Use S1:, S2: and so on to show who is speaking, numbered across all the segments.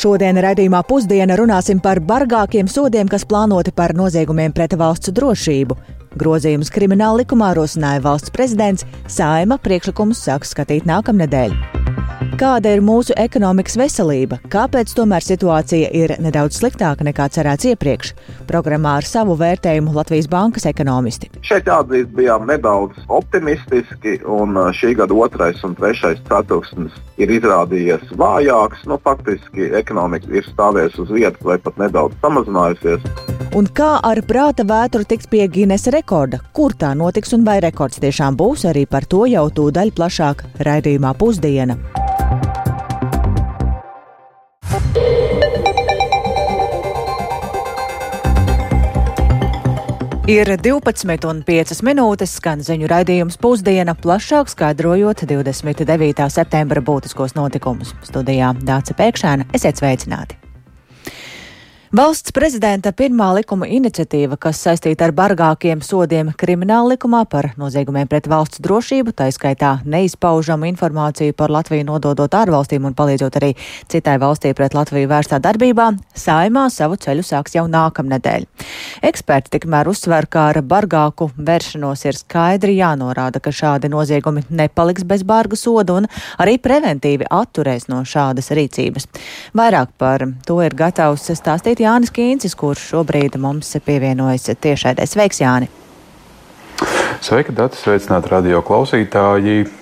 S1: Šodien raidījumā pusdiena runāsim par bargākiem sodiem, kas plānoti par noziegumiem pret valsts drošību. Grozījumus krimināla likumā rosināja valsts prezidents, Saima priekšlikumus sāks skatīt nākamnedēļ. Kāda ir mūsu ekonomikas veselība? Kāpēc tomēr situācija ir nedaudz sliktāka nekā cerēts iepriekš? Programmā ar savu vērtējumu Latvijas Bankas ekonomisti.
S2: Šeit jāatzīst, bijām nedaudz optimistiski, un šī gada otrais un trešais ceturksnis ir izrādījies vājāks. Nu, faktiski ekonomika ir stāvējusi uz vietas vai pat nedaudz samazinājusies.
S1: Un kā ar prāta vētru tiks pie Guinness rekorda? Kur tā notiks un vai rekords tiešām būs, arī par to jau tūdaļ plašāk raidījumā pusdiena. Ir 12,5 minūtes, skan ziņu raidījums pusdiena, plašāk skaidrojot 29. septembra būtiskos notikumus. Studijā Dāca Pēkšēna, esiet sveicināti! Valsts prezidenta pirmā likuma iniciatīva, kas saistīta ar bargākiem sodiem krimināla likumā par noziegumiem pret valsts drošību, tā izskaitā neizpaužamu informāciju par Latviju nododot ārvalstīm un palīdzot arī citai valstī pret Latviju vērstā darbībā, saimā savu ceļu sāks jau nākamnedēļ. Eksperti tikmēr uzsver, ka ar bargāku vēršanos ir skaidri jānorāda, ka šādi noziegumi nepaliks bez barga soda un arī preventīvi atturēs no šādas rīcības. Vairāk par to ir gatavs stāstīt šeit Jānis Kīncis, kurš šobrīd mums pievienojas tiešraidē. Sveiks, Jāni!
S3: Sveika, Dati! Sveicināti radio klausītāji!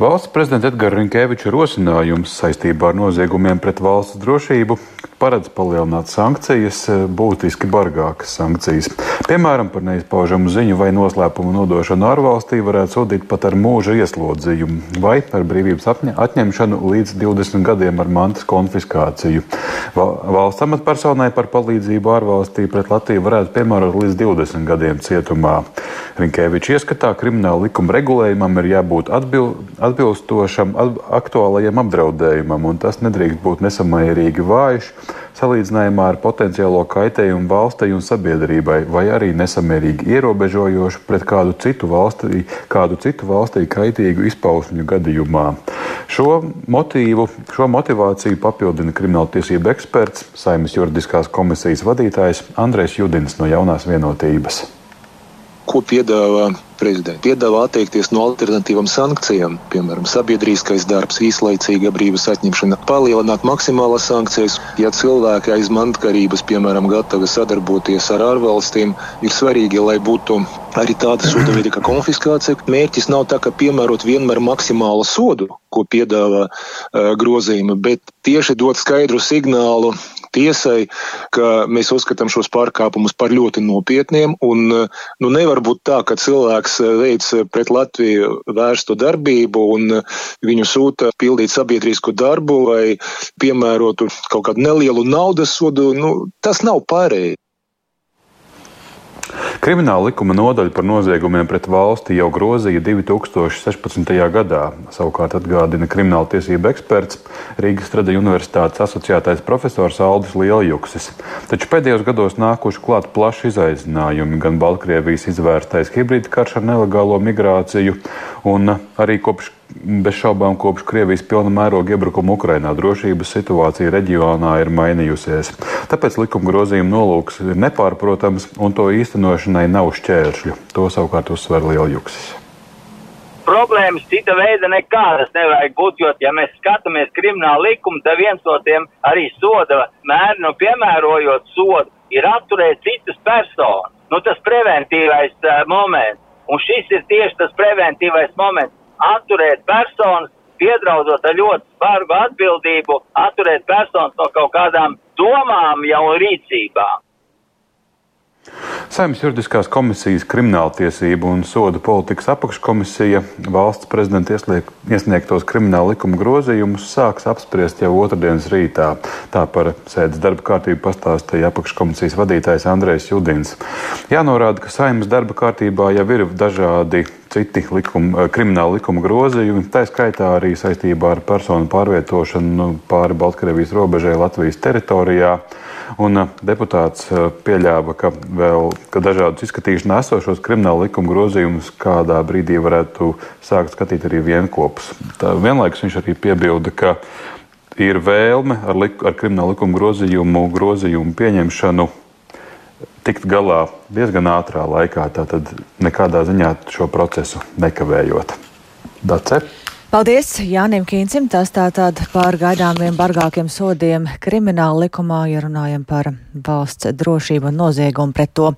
S3: Valsts prezidenta Edgara Rinkēviča rosinājums saistībā ar noziegumiem pret valsts drošību paredz palielināt sankcijas, būtiski bargākas sankcijas. Piemēram, par neizpaužamu ziņu vai noslēpumu nodošanu ārvalstī varētu sodīt pat ar mūža ieslodzījumu vai ar brīvības atņemšanu līdz 20 gadiem ar mantas konfiskāciju. Valsts amatpersonai par palīdzību ārvalstī pret Latviju varētu piemērot līdz 20 gadiem cietumā. Rinkēviča ieskatā krimināla likuma regulējumam ir jābūt atbild atbilstošam aktuālajam apdraudējumam, un tas nedrīkst būt nesamērīgi vājš salīdzinājumā ar potenciālo kaitējumu valstī un sabiedrībai, vai arī nesamērīgi ierobežojošu pret kādu citu valstī, kādu citu valstī kaitīgu izpausmju gadījumā. Šo motīvu, šo motivāciju papildina krimināltiesība eksperts, Saimnes juridiskās komisijas vadītājs Andrēs Judins no jaunās vienotības.
S4: Ko piedāvā prezidents piedāvā atteikties no alternatīvām sankcijām, piemēram, sabiedriskais darbs, īslaicīga brīvības atņemšana, palielināt maksimālas sankcijas. Ja cilvēki aiz mantkarības, piemēram, gatavi sadarboties ar ārvalstīm, ir svarīgi, lai būtu arī tāda soda veida kā konfiskācija. Mērķis nav tā, ka piemērot vienmēr maksimālu sodu, ko piedāvā uh, grozījumi, bet tieši dot skaidru signālu tiesai, ka mēs uzskatām šos pārkāpumus par ļoti nopietniem. Un, nu, nevar būt tā, ka cilvēks eh, pret Latviju vērstu darbību un viņu sūta pildīt sabiedrisku darbu vai piemērotu kaut kādu nelielu naudas sodu, nu, tas nav pareizi.
S3: Krimināla likuma nodaļa par noziegumiem pret valsti jau grozīja 2016. gadā. Savukārt atgādina krimināla tiesība eksperts Rīgas Stradiņu universitātes asociētais profesors Aldis Lieljuksis. Taču pēdējos gados nākuši klāt plaši izaicinājumi, gan Baltkrievijas izvērstais hibrīda karš ar nelegālo migrāciju, un arī kopš Bez šaubām, kopš Krievijas pilna mēroga iebrukuma Ukrainā drošības situācija reģionā ir mainījusies. Tāpēc likuma grozījuma nolūks ir nepārprotams, un to īstenošanai nav šķēršļu. To savukārt uzsver Lieljuksis.
S5: Problēmas cita veida nekādas nevajag būt, jo, ja mēs skatāmies kriminālu likumu, tad viens no tiem arī soda mēri, nu, piemērojot sodu, ir atturēt citas personas. Nu, tas preventīvais uh, moments. Un šis ir tieši tas preventīvais moments atturēt personas, piedraudot ar ļoti spargu atbildību, atturēt personas no kaut kādām domām jau rīcībām.
S3: Saimnes juridiskās komisijas krimināltiesību un sodu politikas apakškomisija valsts prezidenta iesniegtos krimināla likuma grozījumus sāks apspriest jau otrdienas rītā. Tā par sēdes darba kārtību pastāstīja apakškomisijas vadītājs Andrēs Judins. Jānorāda, ka saimnes darba kārtībā jau ir dažādi citi likuma, krimināla likuma grozījumi, tā skaitā arī saistībā ar personu pārvietošanu pāri Baltkrievijas robežai Latvijas teritorijā. Un uh, deputāts uh, pieļāva, ka vēl ka dažādus izskatīšanā esošos krimināla likuma grozījumus kādā brīdī varētu sākt skatīt arī vienopus. Vienlaikus viņš arī piebilda, ka ir vēlme ar, lik, ar kriminālu likumu grozījumu, grozījumu pieņemšanu tikt galā diezgan ātrā laikā, tātad nekādā ziņā šo procesu nekavējot. Dace?
S1: Paldies Jānim Kīncim. Tas tātad par gaidāmiem bargākiem sodiem krimināla likumā, ja runājam par valsts drošību un noziegumu pret to.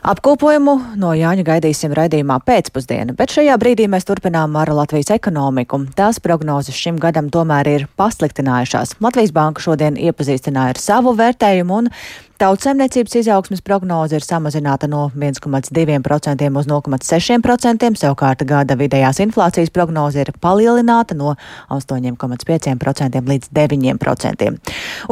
S1: Apkopojumu no Jāņa gaidīsim raidījumā pēcpusdienā, bet šajā brīdī mēs turpinām ar Latvijas ekonomiku. Tās prognozes šim gadam tomēr ir pasliktinājušās. Latvijas banka šodien iepazīstināja ar savu vērtējumu un Tautsēmniecības izaugsmes prognoze ir samazināta no 1,2% uz 0,6%, savukārt gada vidējās inflācijas prognoze ir palielināta no 8,5% līdz 9%.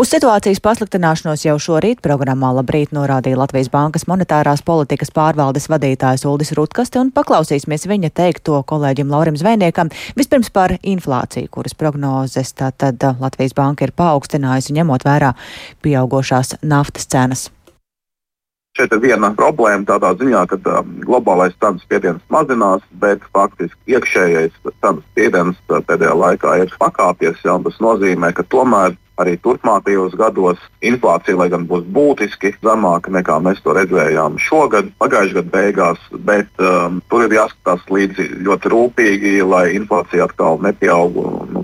S1: Uz situācijas pasliktināšanos jau šorīt programmā Labrīt norādīja Latvijas Bankas monetārās politikas pārvaldes vadītājs Uldis Rutkaste un paklausīsimies viņa teikto kolēģim Laurim Zvejniekam. Vispirms par inflāciju, kuras prognozes tātad Latvijas Banka ir paaugstinājusi ņemot vērā pieaugošās naftas cenas cenas.
S2: Šeit ir viena problēma tādā ziņā, ka um, globālais cenu spiediens mazinās, bet faktiski iekšējais cenu spiediens uh, pēdējā laikā ir pakāpies. Jā, tas nozīmē, ka tomēr arī turpmākajos gados inflācija, lai gan būs būtiski zemāka nekā mēs to redzējām šogad, pagājušā gada beigās, bet um, tur ir jāskatās līdzi ļoti rūpīgi, lai inflācija atkal nepieaug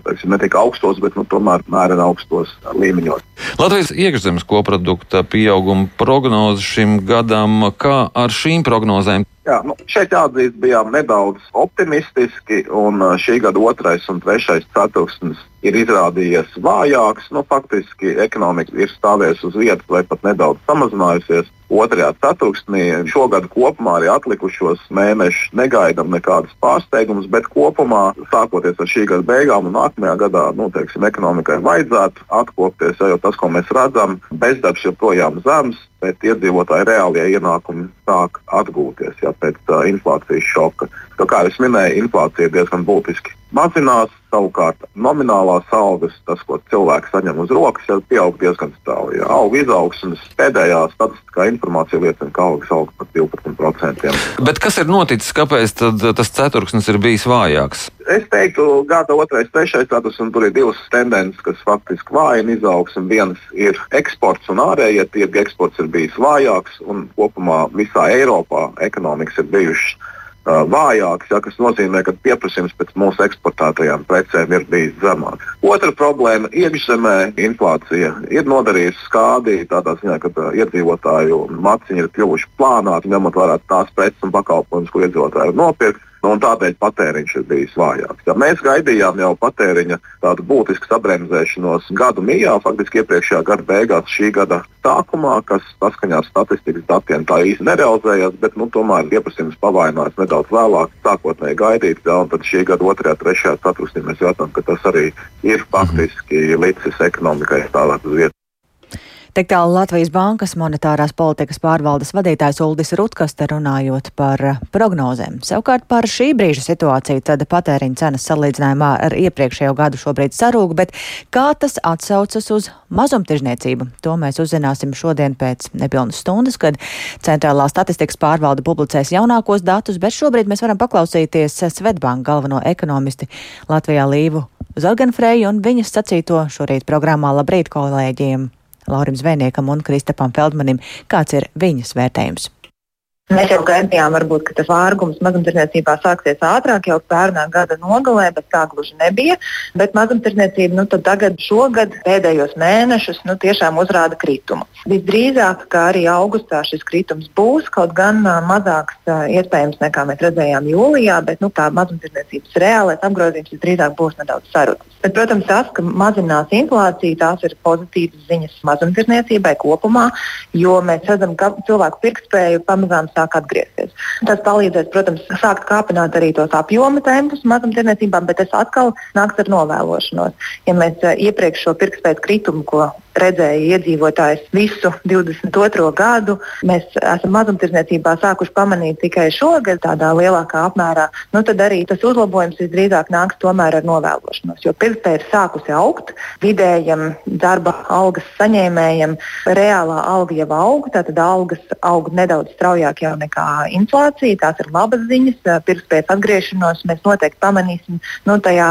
S2: teiksim, ne tikai augstos, bet nu, tomēr mērena augstos līmeņos.
S6: Latvijas iekšzemes koprodukta pieauguma prognoze šim gadam, kā ar šīm prognozēm
S2: Jā, nu, šeit jāatzīst, bijām nedaudz optimistiski, un šī gada otrais un trešais ceturksnis ir izrādījies vājāks. Nu, faktiski ekonomika ir stāvējusi uz vietas vai pat nedaudz samazinājusies otrajā ceturksnī. Šogad kopumā arī atlikušos mēnešus negaidām nekādas pārsteigumus, bet kopumā, sākoties ar šī gada beigām un nākamajā gadā, nu, teiksim, ekonomikai vajadzētu atkopties, jo tas, ko mēs redzam, bezdarbs joprojām zems, bet iedzīvotāji reālie ienākumi sāk atgūties ja, pēc uh, inflācijas šoka. Jo, kā jau minēju, inflācija diezgan būtiski mazinās. Savukārt, nominālās algas, tas, ko cilvēks saņem uz rokas, jau pieaug diezgan strauji. Auga izaugsmes pēdējā statistiskā informācija liecina, ka algas aug par 12%.
S6: Bet kas ir noticis? Kāpēc tas ceturksnis ir bijis vājāks?
S2: Es teiktu, gada otrais, trešais status, un tur ir divas tendences, kas faktiski vājina izaugsmu. Viens ir eksports un ārējie tirgi. Eksports ir bijis vājāks, un kopumā visā Eiropā ekonomikas ir bijušas vājāks, ja, kas nozīmē, ka pieprasījums pēc mūsu eksportētajām precēm ir bijis zemāks. Otra problēma - iekšzemē inflācija ir nodarījusi skādi tādā ziņā, ka iedzīvotāju maciņi ir kļuvuši plānāki, ņemot vērā tās preces un pakalpojumus, ko iedzīvotāji ir nopirkuši. Nu, tādēļ patēriņš ir bijis vājāks. Ja mēs gaidījām jau patēriņa tādu būtisku sabremzēšanos gadu mijā, faktiski iepriekšējā gada beigās, šī gada sākumā, kas saskaņā ar statistikas datiem tā īsti nerealizējās, bet nu, tomēr pieprasījums pavainojās nedaudz vēlāk, sākotnēji gaidīt. Ja, tad šī gada 2. un 3. ceturksnī mēs redzam, ka tas arī ir faktiski licis ekonomikai stāvēt uz vietas.
S1: Tik tālu Latvijas Bankas monetārās politikas pārvaldes vadītājs Uldis Rutkaste runājot par prognozēm. Savukārt par šī brīža situāciju tad patēriņa cenas salīdzinājumā ar iepriekšējo gadu šobrīd sarūk, bet kā tas atsaucas uz mazumtirzniecību? To mēs uzzināsim šodien pēc nepilnas stundas, kad Centrālā statistikas pārvalde publicēs jaunākos datus, bet šobrīd mēs varam paklausīties Svetbanka galveno ekonomisti Latvijā Līvu Zorganfreju un viņas sacīto šorīt programmā Labrīt kolēģiem. Laurim Zvēniekam un Kristapam Feldmanim, kāds ir viņas vērtējums.
S7: Mēs jau gaidījām, varbūt, ka tas vārgums mazumtirdzniecībā sāksies ātrāk, jau pērnā gada nogalē, bet tā gluži nebija. Bet mazumtirdzniecība nu, tagad, šogad, pēdējos mēnešus, nu, tiešām uzrāda kritumu. Visdrīzāk, ka arī augustā šis kritums būs kaut gan uh, mazāks uh, iespējams nekā mēs redzējām jūlijā, bet nu, tā mazumtirdzniecības reālais apgrozījums visdrīzāk būs nedaudz sarucis. Bet, protams, tas, ka mazinās inflācija, tās ir pozitīvas ziņas mazumtirdzniecībai kopumā, jo mēs redzam, ka cilvēku pirktspēju pamazām sāk atgriezties. Tas palīdzēs, protams, sākt kāpināt arī tos apjoma tempus mazumtirdzniecībām, bet tas atkal nāks ar novēlošanos. Ja mēs eh, iepriekš šo pirktspējas kritumu, ko redzēja iedzīvotājs visu 22. gadu. Mēs esam mazumtirdzniecībā sākuši pamanīt tikai šogad, tādā lielākā apmērā. Nu, tad arī tas uzlabojums visdrīzāk nāks tomēr ar novēlošanos, jo pirktspēja ir sākusi augt. vidējam darba algas saņēmējam reālā alga jau aug, tātad algas aug nedaudz straujāk jau nekā inflācija. Tās ir labas ziņas. Pirkspējas atgriešanos mēs noteikti pamanīsim nu, tajā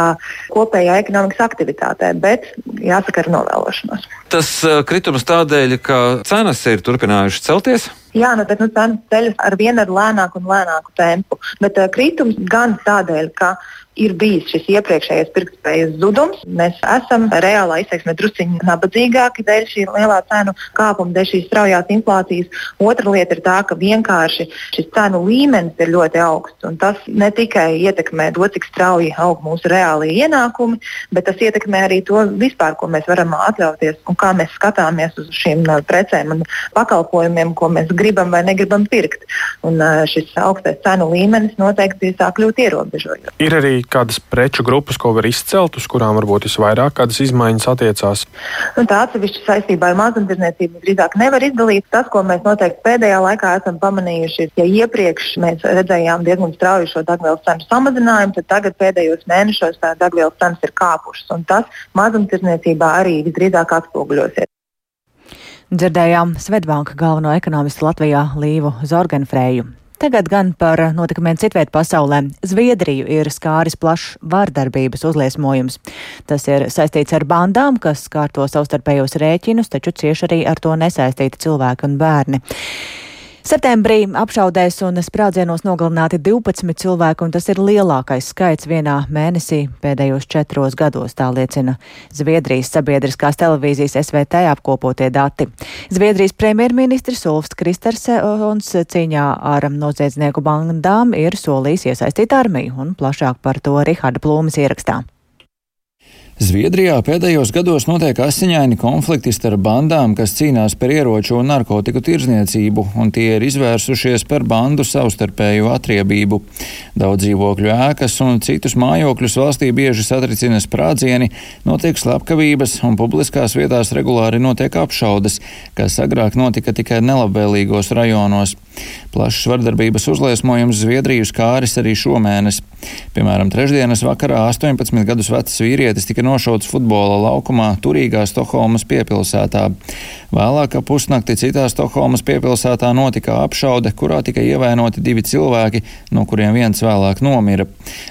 S7: kopējā ekonomikas aktivitātē, bet jāsaka ar novēlošanos.
S6: Tas uh, kritums tādēļ, ka cenas ir turpinājušas celties.
S7: Jā, nu, bet nu, cenas ceļas ar vienu ar lēnāku un lēnāku tempu. Bet uh, kritums gan tādēļ, ka ir bijis šis iepriekšējais pirktspējas zudums. Mēs esam reālā izteiksmē drusciņi nabadzīgāki dēļ šī lielā cenu kāpuma, dēļ šīs straujās inflācijas. Otra lieta ir tā, ka vienkārši šis cenu līmenis ir ļoti augsts. Tas ne tikai ietekmē to, cik strauji aug mūsu reālie ienākumi, bet tas ietekmē arī to vispār, ko mēs varam atļauties un kā mēs skatāmies uz šīm uh, precēm un pakalpojumiem, ko mēs gribam vai negribam pirkt. Un uh, šis augstais cenu līmenis noteikti sāk kļūt ierobežojošs.
S8: Ir arī kādas preču grupas, ko var izcelt, uz kurām varbūt visvairāk kādas izmaiņas attiecās?
S7: Nu, tā atsevišķi saistībā ar mazumtirdzniecību drīzāk nevar izdalīt. Tas, ko mēs noteikti pēdējā laikā esam pamanījuši, ja iepriekš mēs redzējām diezgan strauju šo degvielas cenu samazinājumu, tad tagad pēdējos mēnešos tā degvielas cenas ir kāpušas. Tas mazumtirdzniecībā arī visdrīzāk atspoguļosies.
S1: Dzirdējām Svetbanka galveno ekonomistu Latvijā Līvu Zorgenfrēju. Tagad gan par notikumiem citviet pasaulē. Zviedriju ir skāris plašs vārdarbības uzliesmojums. Tas ir saistīts ar bandām, kas kārto savstarpējos rēķinus, taču cieši arī ar to nesaistīti cilvēki un bērni. Septembrī apšaudēs un sprādzienos nogalināti 12 cilvēki, un tas ir lielākais skaits vienā mēnesī pēdējos četros gados, tā liecina Zviedrijas sabiedriskās televīzijas SVT apkopotie dati. Zviedrijas premjerministrs Ulfs Kristersons cīņā ar noziedznieku bandām ir solījis iesaistīt armiju, un plašāk par to Riharda Plūmas ierakstā.
S9: Zviedrijā pēdējos gados notiek asiņaini konflikti starp bandām, kas cīnās par ieroču un narkotiku tirzniecību, un tie ir izvērsušies par bandu savstarpēju atriebību. Daudz dzīvokļu ēkas un citus mājokļus valstī bieži satricina sprādzieni, notiek slepkavības un publiskās vietās regulāri notiek apšaudes, kas agrāk notika tikai nelabvēlīgos rajonos. Plašs vardarbības uzliesmojums Zviedriju skāris arī šomēnes. Piemēram, trešdienas vakarā 18 gadus vecs vīrietis tika nošauts futbola laukumā turīgā Stokholmas piepilsētā. Vēlāk ap pusnakti citā Stokholmas piepilsētā notika apšaude, kurā tika ievainoti divi cilvēki, no kuriem viens vēlāk nomira.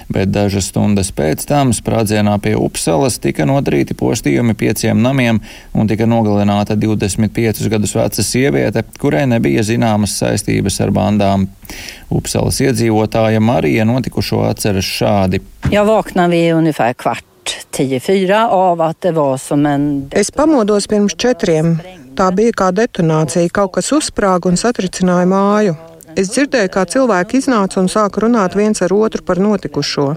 S9: Bet dažas stundas pēc tam sprādzienā pie Upsalas tika nodarīti postījumi pieciem namiem un tika nogalināta 25 gadus veca sieviete, kurai nebija zināmas saistības ar bandām. Upsalas iedzīvotāja Marija notikušo atceras šādi.
S10: Jag vaknade vid ungefär kvart 10.4 av att det var som en...
S11: Es pamodos pirms četriem. Tā bija kā detonācija, kaut kas uzsprāga un satricināja māju. Es dzirdēju, kā cilvēki iznāca un sāka runāt viens ar otru par notikušo.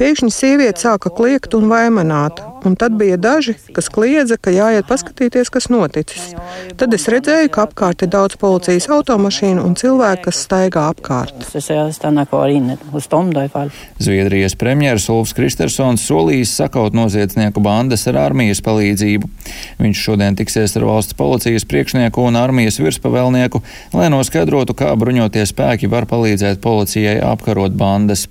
S11: Pēkšņi sieviete sāka kliegt un vaimanāt, un tad bija daži, kas kliedza, ka jāiet paskatīties, kas noticis. Tad es redzēju, ka apkārt ir daudz policijas automašīnu un cilvēki, kas staigā apkārt.
S9: Zviedrijas premjeras Ulfs Kristersons solījis sakaut noziedznieku bandas ar armijas palīdzību. Viņš šodien tiksies ar valsts policijas priekšnieku un armijas virspavēlnieku, lai noskaidrotu, kā bruņotie spēki var palīdzēt policijai apkarot bandas.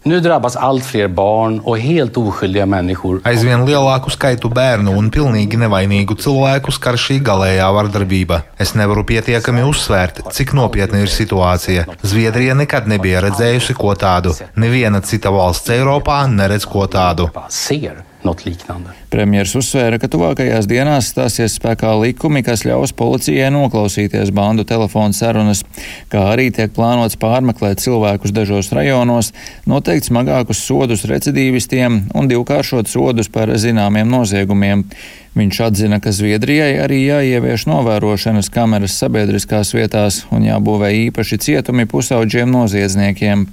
S12: Aizvien lielāku skaitu bērnu un pilnīgi nevainīgu cilvēku skar šī galējā vardarbība. Es nevaru pietiekami uzsvērt, cik nopietna ir situācija. Zviedrija nekad nebija redzējusi ko tādu. Neviena cita valsts Eiropā neredz ko tādu.
S9: Premjeras uzsvēra, ka tuvākajās dienās stāsies spēkā likumi, kas ļaus policijai noklausīties bandu telefonu sarunas, kā arī tiek plānots pārmeklēt cilvēkus dažos rajonos, noteikt smagākus sodus recidīvistiem un divkāršot sodus par zināmiem noziegumiem. Viņš atzina, ka Zviedrijai arī jāievieš novērošanas kameras sabiedriskās vietās un jābūvē īpaši cietumi pusauģiem noziedzniekiem.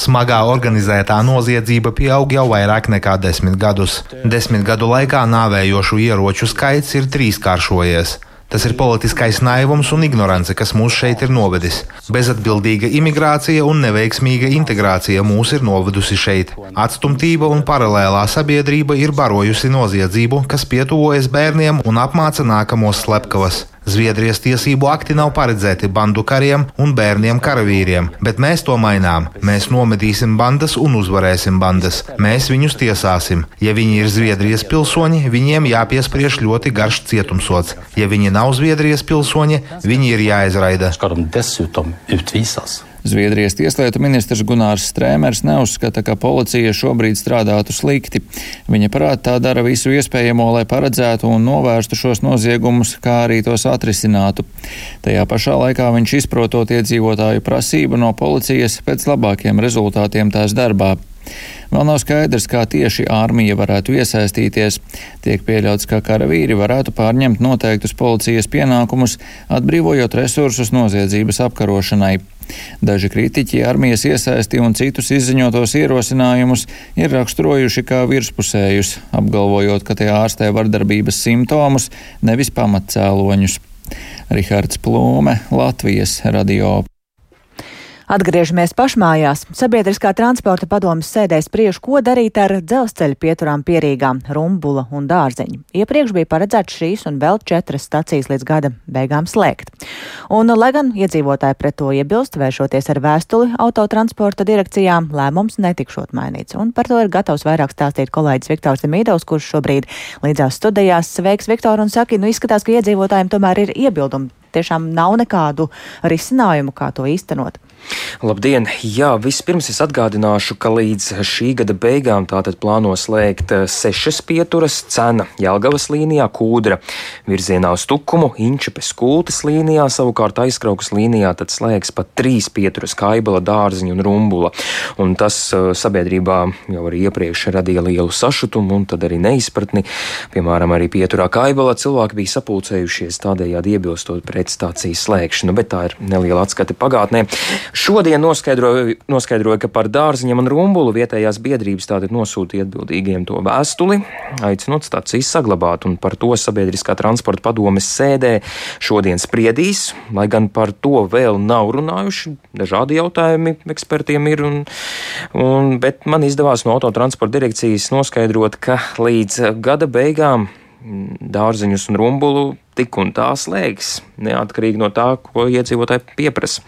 S12: Smagā organizētā noziedzība pieaug jau vairāk nekā desmit gadus. Desmit gadu laikā nāvējošu ieroču skaits ir trīskāršojies. Tas ir politiskais naivums un ignorance, kas mūs šeit ir novedis. Bezatbildīga imigrācija un neveiksmīga integrācija mūs ir novedusi šeit. Atstumtība un paralēlā sabiedrība ir barojusi noziedzību, kas pietuvojas bērniem un apmāca nākamos slepkavas. Zviedrijas tiesību akti nav paredzēti bandu kariem un bērniem karavīriem, bet mēs to mainām. Mēs nomedīsim bandas un uzvarēsim bandas. Mēs viņus tiesāsim. Ja viņi ir Zviedrijas pilsoņi, viņiem jāpiespriež ļoti garš cietumsots. Ja viņi nav Zviedrijas pilsoņi, viņi ir jāizraida.
S9: Zviedrijas tieslietu ministrs Gunārs Strēmers neuzskata, ka policija šobrīd strādātu slikti. Viņa prāt tā dara visu iespējamo, lai paredzētu un novērstu šos noziegumus, kā arī tos atrisinātu. Tajā pašā laikā viņš izprotot iedzīvotāju prasību no policijas pēc labākiem rezultātiem tās darbā. Vēl nav skaidrs, kā tieši armija varētu iesaistīties. Tiek pieļauts, ka karavīri varētu pārņemt noteiktus policijas pienākumus, atbrīvojot resursus noziedzības apkarošanai. Daži kritiķi armijas iesaisti un citus izziņotos ierosinājumus ir raksturojuši kā virspusējus, apgalvojot, ka tie ārstē vardarbības simptomus, nevis pamatcēloņus. Rihards Plūme, Latvijas radio.
S1: Atgriežamies pašmājās. Sabiedriskā transporta padomas sēdē spriež, ko darīt ar dzelzceļa pieturām pierīgām Rumbula un Dārziņu. Iepriekš bija paredzēts šīs un vēl četras stacijas līdz gada beigām slēgt. Un, lai gan iedzīvotāji pret to iebilst, vēršoties ar vēstuli autotransporta direkcijām, lēmums netikšot mainīts. Un par to ir gatavs vairāk stāstīt kolēģis Viktors Demīdovs, kurš šobrīd līdzās studijās sveiks Viktoru un saka, nu izskatās, ka iedzīvotājiem tomēr ir iebildumi. Tiešām nav nekādu risinājumu, kā to īstenot.
S13: Labdien! Jā, vispirms es atgādināšu, ka līdz šī gada beigām tātad plāno slēgt eh, sešas pieturas - cena Jelgavas līnijā, kūdra virzienā uz Tukumu, Inčepes kultas līnijā, savukārt aizkraukas līnijā tad slēgs pat trīs pieturas - Kaibala, Dārziņa un Rumbula. Un tas uh, sabiedrībā jau arī iepriekš radīja lielu sašutumu un tad arī neizpratni. Piemēram, arī pieturā Kaibala cilvēki bija sapulcējušies tādējādi iebilstot pret stācijas slēgšanu, bet tā ir neliela atskate pagātnē. Šodien noskaidroju, noskaidroju, ka par dārziņiem un rumbulu vietējās biedrības tātad nosūtīja atbildīgiem to vēstuli, aicinot stācijas saglabāt, un par to sabiedriskā transporta padomes sēdē šodien spriedīs, lai gan par to vēl nav runājuši. Dažādi jautājumi ekspertiem ir, un, un, bet man izdevās no autotransporta direkcijas noskaidrot, ka līdz gada beigām dārziņus un rumbulu tik un tā slēgs, neatkarīgi no tā, ko iedzīvotāji pieprasa.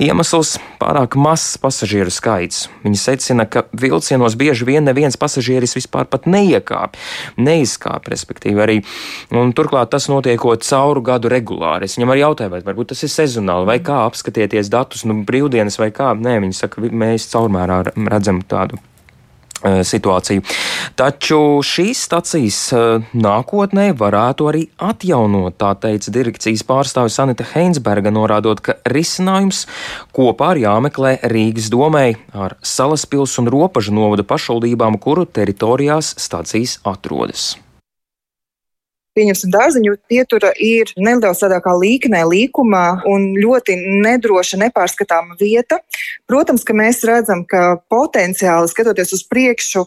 S13: Iemesls - pārāk mazs pasažieru skaits. Viņi secina, ka vilcienos bieži vien neviens pasažieris vispār pat neiekāp, neizkāp, respektīvi arī. Un turklāt tas notiekot cauru gadu regulāri. Es viņam arī jautāju, vai varbūt tas ir sezonāli, vai kā apskatieties datus, nu brīvdienas vai kā. Nē, viņi saka, mēs caurmērā redzam tādu situāciju. Taču šīs stacijas eh, nākotnē varētu arī atjaunot, tā teica direkcijas pārstāvis Anita Heinsberga, norādot, ka risinājums kopā ir jāmeklē Rīgas domē ar Salaspils un Ropažu novada pašvaldībām, kuru teritorijās stacijas atrodas
S14: pieņemsim dārziņu pietura ir nedaudz tādā kā līknē, līkumā un ļoti nedroša, nepārskatāma vieta. Protams, ka mēs redzam, ka potenciāli skatoties uz priekšu,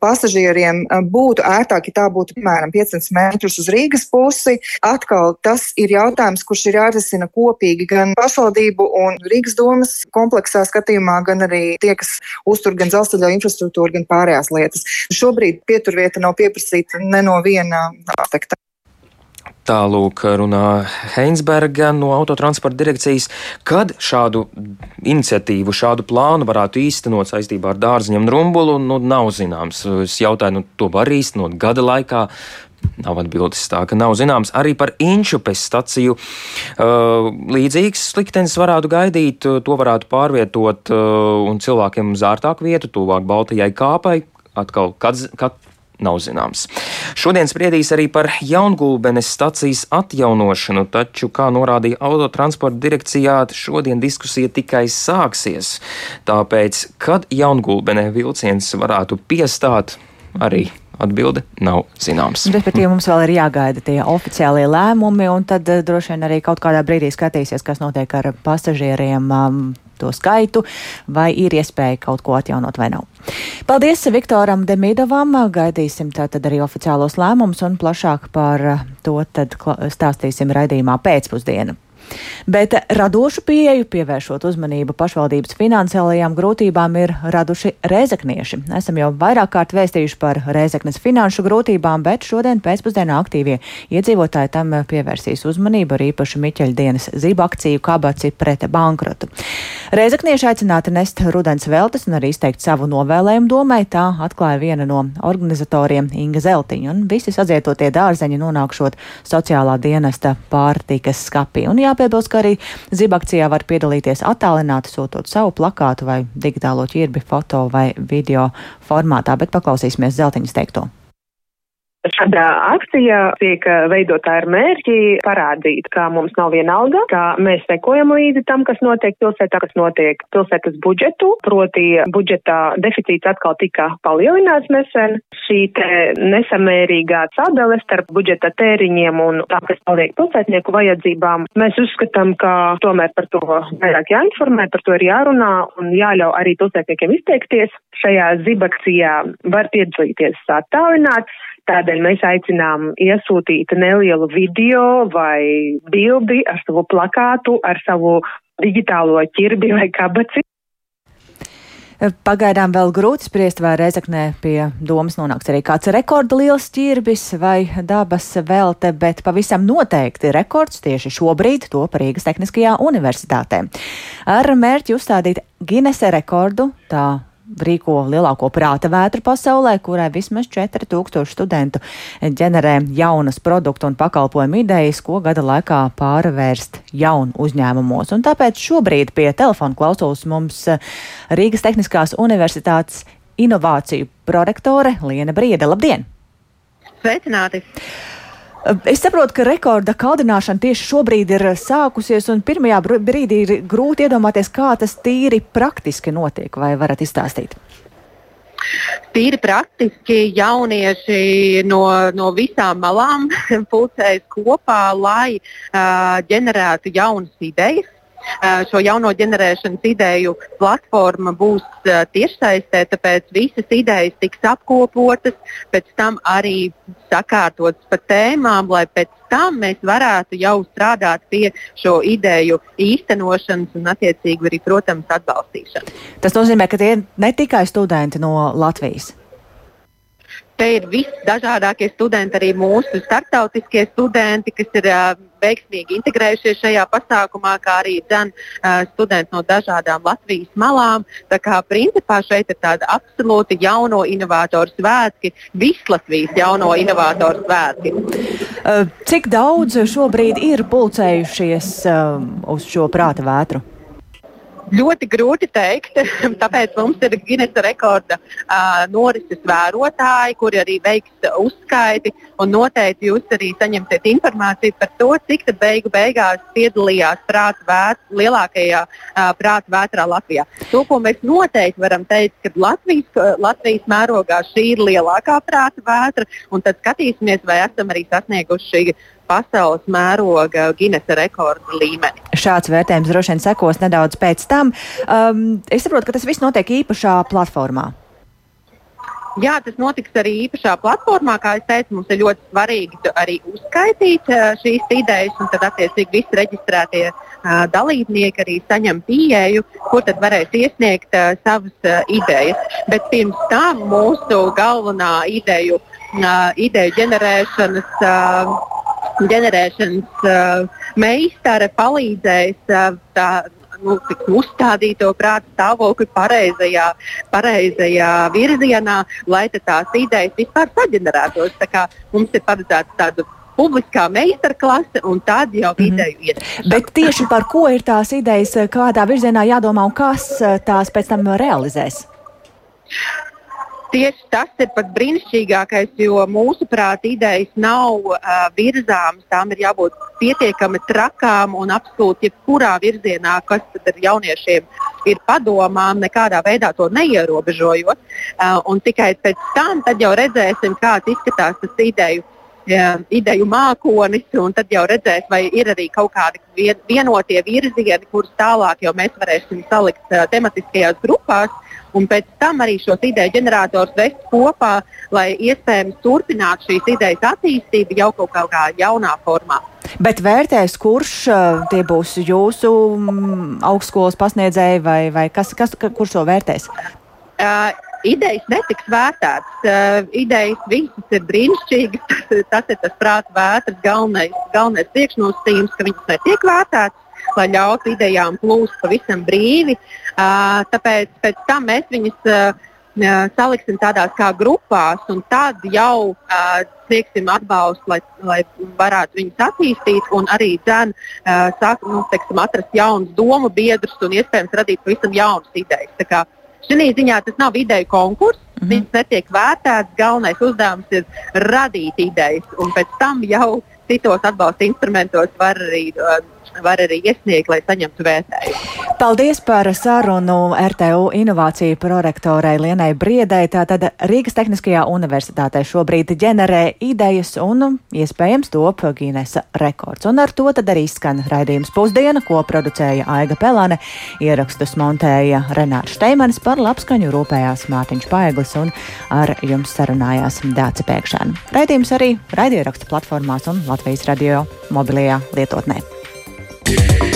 S14: pasažieriem būtu ērtāk, ja tā būtu piemēram 500 metrus uz Rīgas pusi. Atkal tas ir jautājums, kurš ir jārisina kopīgi gan pašvaldību un Rīgas domas kompleksā skatījumā, gan arī tie, kas uztur gan dzelzceļa infrastruktūru, gan pārējās lietas. Šobrīd pieturvieta nav pieprasīta ne no viena aspekta.
S13: Tālūk runā Heinsberga no autotransporta direkcijas, kad šādu iniciatīvu, šādu plānu varētu īstenot saistībā ar dārziņiem rumbulu, nu, nav zināms. Es jautāju, nu, to var īstenot gada laikā. Nav atbildes tā, ka nav zināms. Arī par Inčupes staciju uh, līdzīgs liktenis varētu gaidīt. To varētu pārvietot uh, un cilvēkiem uz ārtāku vietu, tuvāk Baltijai kāpai. Atkal, kad, kad nav zināms. Šodien spriedīs arī par jaungulbenes stacijas atjaunošanu, taču, kā norādīja autotransporta direkcijā, šodien diskusija tikai sāksies. Tāpēc, kad jaungulbenē vilciens varētu piestāt, arī Atbilde nav zināms.
S1: Respektīvi, mums vēl ir jāgaida tie oficiālie lēmumi, un tad uh, droši vien arī kaut kādā brīdī skatīsies, kas notiek ar pasažieriem. Um, to skaitu, vai ir iespēja kaut ko atjaunot vai nav. Paldies Viktoram Demidovam. Gaidīsim tātad arī oficiālos lēmumus un plašāk par to tad stāstīsim raidījumā pēcpusdienu. Bet radošu pieeju, pievēršot uzmanību pašvaldības finansiālajām grūtībām, ir raduši rēzaknieši. Esam jau vairāk kārt vēstījuši par rēzaknes finanšu grūtībām, bet šodien pēcpusdienā aktīvie iedzīvotāji tam pievērsīs uzmanību ar īpašu Miķeļa dienas zibu akciju kabaci pret bankrotu. Rēzaknieši aicināti nest rudens veltes un arī izteikt savu novēlējumu domai, tā atklāja viena no organizatoriem Inga Zeltiņa, un visi sazietotie dārzeņi nonākšot sociālā dienesta pārtikas skapī. Un jāpiebilst, ka arī zibakcijā var piedalīties attālināti, sūtot savu plakātu vai digitālo ķirbi foto vai video formātā, bet paklausīsimies Zeltiņas teikto.
S15: Šādā akcijā tiek veidotā ar mērķi parādīt, ka mums nav vienalga, ka mēs sekojam līdzi tam, kas notiek pilsētā, kas notiek pilsētas budžetu, proti budžeta deficīts atkal tika palielināts nesen. Šī te nesamērīgā sadale starp budžeta tēriņiem un tā, kas paliek pilsētnieku vajadzībām, mēs uzskatām, ka tomēr par to vairāk jāinformē, par to ir jārunā un jāļauj arī pilsētniekiem izteikties. Šajā zibakcijā var piedalīties attālināt. Tādēļ mēs aicinām iesūtīt nelielu video vai bildi ar savu plakātu, ar savu digitālo ķirbi vai kabaci.
S1: Pagaidām vēl grūti spriest, vai Rezeknē pie domas nonāks arī kāds rekorda liels ķirbis vai dabas velte, bet pavisam noteikti rekords tieši šobrīd top Rīgas Tehniskajā universitātē. Ar mērķi uzstādīt Ginese rekordu, tā rīko lielāko prāta vētru pasaulē, kurai vismaz 4000 studentu ģenerē jaunas produktu un pakalpojumu idejas, ko gada laikā pārvērst jaunu uzņēmumos. Un tāpēc šobrīd pie telefona klausos mums Rīgas Tehniskās Universitātes inovāciju prorektore Liena Briede. Labdien!
S16: Sveicināti!
S1: Es saprotu, ka rekorda kaldināšana tieši šobrīd ir sākusies, un pirmajā brīdī ir grūti iedomāties, kā tas tīri praktiski notiek. Vai varat izstāstīt?
S16: Tīri praktiski jaunieši no, no visām malām pulcējas kopā, lai uh, ģenerētu jaunas idejas, šo jauno ģenerēšanas ideju platforma būs tiešsaistē, tāpēc visas idejas tiks apkopotas, pēc tam arī sakārtotas pa tēmām, lai pēc tam mēs varētu jau strādāt pie šo ideju īstenošanas un, attiecīgi, arī, protams, atbalstīšanas.
S1: Tas nozīmē, ka tie ir ne tikai studenti no Latvijas.
S16: Te ir visdažādākie studenti, arī mūsu starptautiskie studenti, kas ir uh, veiksmīgi integrējušies šajā pasākumā, kā arī dzen, uh, studenti no dažādām Latvijas malām. Tā kā principā šeit ir tāda absolūti jauno inovātoru svētki, vislatvijas jauno inovātoru svētki.
S1: Cik daudz šobrīd ir pulcējušies uh, uz šo prāta vētru?
S16: Ļoti grūti teikt, tāpēc mums ir Guinness rekorda uh, norises vērotāji, kuri arī veiks uzskaiti. Noteikti jūs arī saņemsiet informāciju par to, cik beigu beigās piedalījās prāta vētra, lielākajā uh, prāta vētrā Latvijā. To, ko mēs noteikti varam teikt, ka Latvijas, Latvijas mērogā šī ir lielākā prāta vētra, un tad skatīsimies, vai esam arī sasnieguši pasaules mēroga Guinness rekorda līmeni.
S1: Šāds vērtējums droši vien sekos nedaudz pēc tam. Um, es saprotu, ka tas viss notiek īpašā platformā.
S16: Jā, tas notiks arī īpašā platformā. Kā jau teicu, mums ir ļoti svarīgi arī uzskaitīt uh, šīs idejas, un tad attiecīgi visi reģistrētie uh, dalībnieki arī saņem pieeju, kur tad varēs iesniegt uh, savas uh, idejas. Bet pirms tam mūsu galvenā ideju, uh, ideju ģenerēšanas. Ģenerēšanas uh, meistare palīdzējis uh, tā, nu, uzstādīt to prāta stāvokli pareizajā, pareizajā virzienā, lai tās idejas vispār saģenerētos. Mums ir paredzēts tādu publiskā meistarklase, un tad jau mm ideju iet.
S1: Bet tieši par ko ir tās idejas, kādā virzienā jādomā un kas uh, tās pēc tam realizēs?
S16: Tieši tas ir pats brīnišķīgākais, jo mūsuprāt, idejas nav uh, virzāmas. Tām ir jābūt pietiekami trakām un absolūti jebkurā virzienā, kas ar jauniešiem ir padomām, nekādā veidā to neierobežojot. Uh, tikai pēc tam jau redzēsim, kāds izskatās tas ideju jā, ideju mākonis, un tad jau redzēs, vai ir arī kaut kādi vien, vienotie virzieni, kurus tālāk jau mēs varēsim salikt uh, tematiskajās grupās. Un pēc tam arī šos ideju ģenerators vest kopā, lai iespējams turpinātu šīs idejas attīstību jau kaut kādā jaunā formā.
S1: Bet vērtēs, kurš tie būs jūsu mm, augstskolas pasniedzēji vai, vai kas, kas, kurš to vērtēs?
S16: Uh, idejas netiks vērtētas. Uh, idejas visas ir brīnišķīgas. Tas, tas ir tas prāta vētras galvenais, galvenais priekšnosacījums, ka viņas netiek vērtētas. Lai ļautu idejām plūst pavisam brīvi. Uh, tāpēc pēc tam mēs viņus uh, saliksim tādās kā grupās, un tad jau uh, sniegsim atbalstu, lai, lai varētu viņus attīstīt, un arī dzēn, uh, sāk, nu, teiksim, atrast jaunus domu biedrus un iespējams radīt pavisam jaunas idejas. Šī ziņā tas nav ideju konkurss, mm -hmm. viņas netiek vērtētas. Galvenais uzdevums ir radīt idejas, un pēc tam jau citos atbalsta instrumentos var arī uh, var arī iesniegt, lai saņemtu vērtējumu.
S1: Paldies par sarunu RTU inovāciju prorektorai Lienai Briedai. Tātad Rīgas Tehniskajā universitātē šobrīd ģenerē idejas un iespējams top Gīnesa rekords. Un ar to tad arī skan raidījums pusdiena, ko producēja Aiga Pelane, ierakstus montēja Renārs Steimanis par labskaņu rūpējās Mārtiņš Paeglis un ar jums sarunājās Dāca Pēkšēna. Raidījums arī raidierakstu platformās un Latvijas radio mobilajā lietotnē. yeah.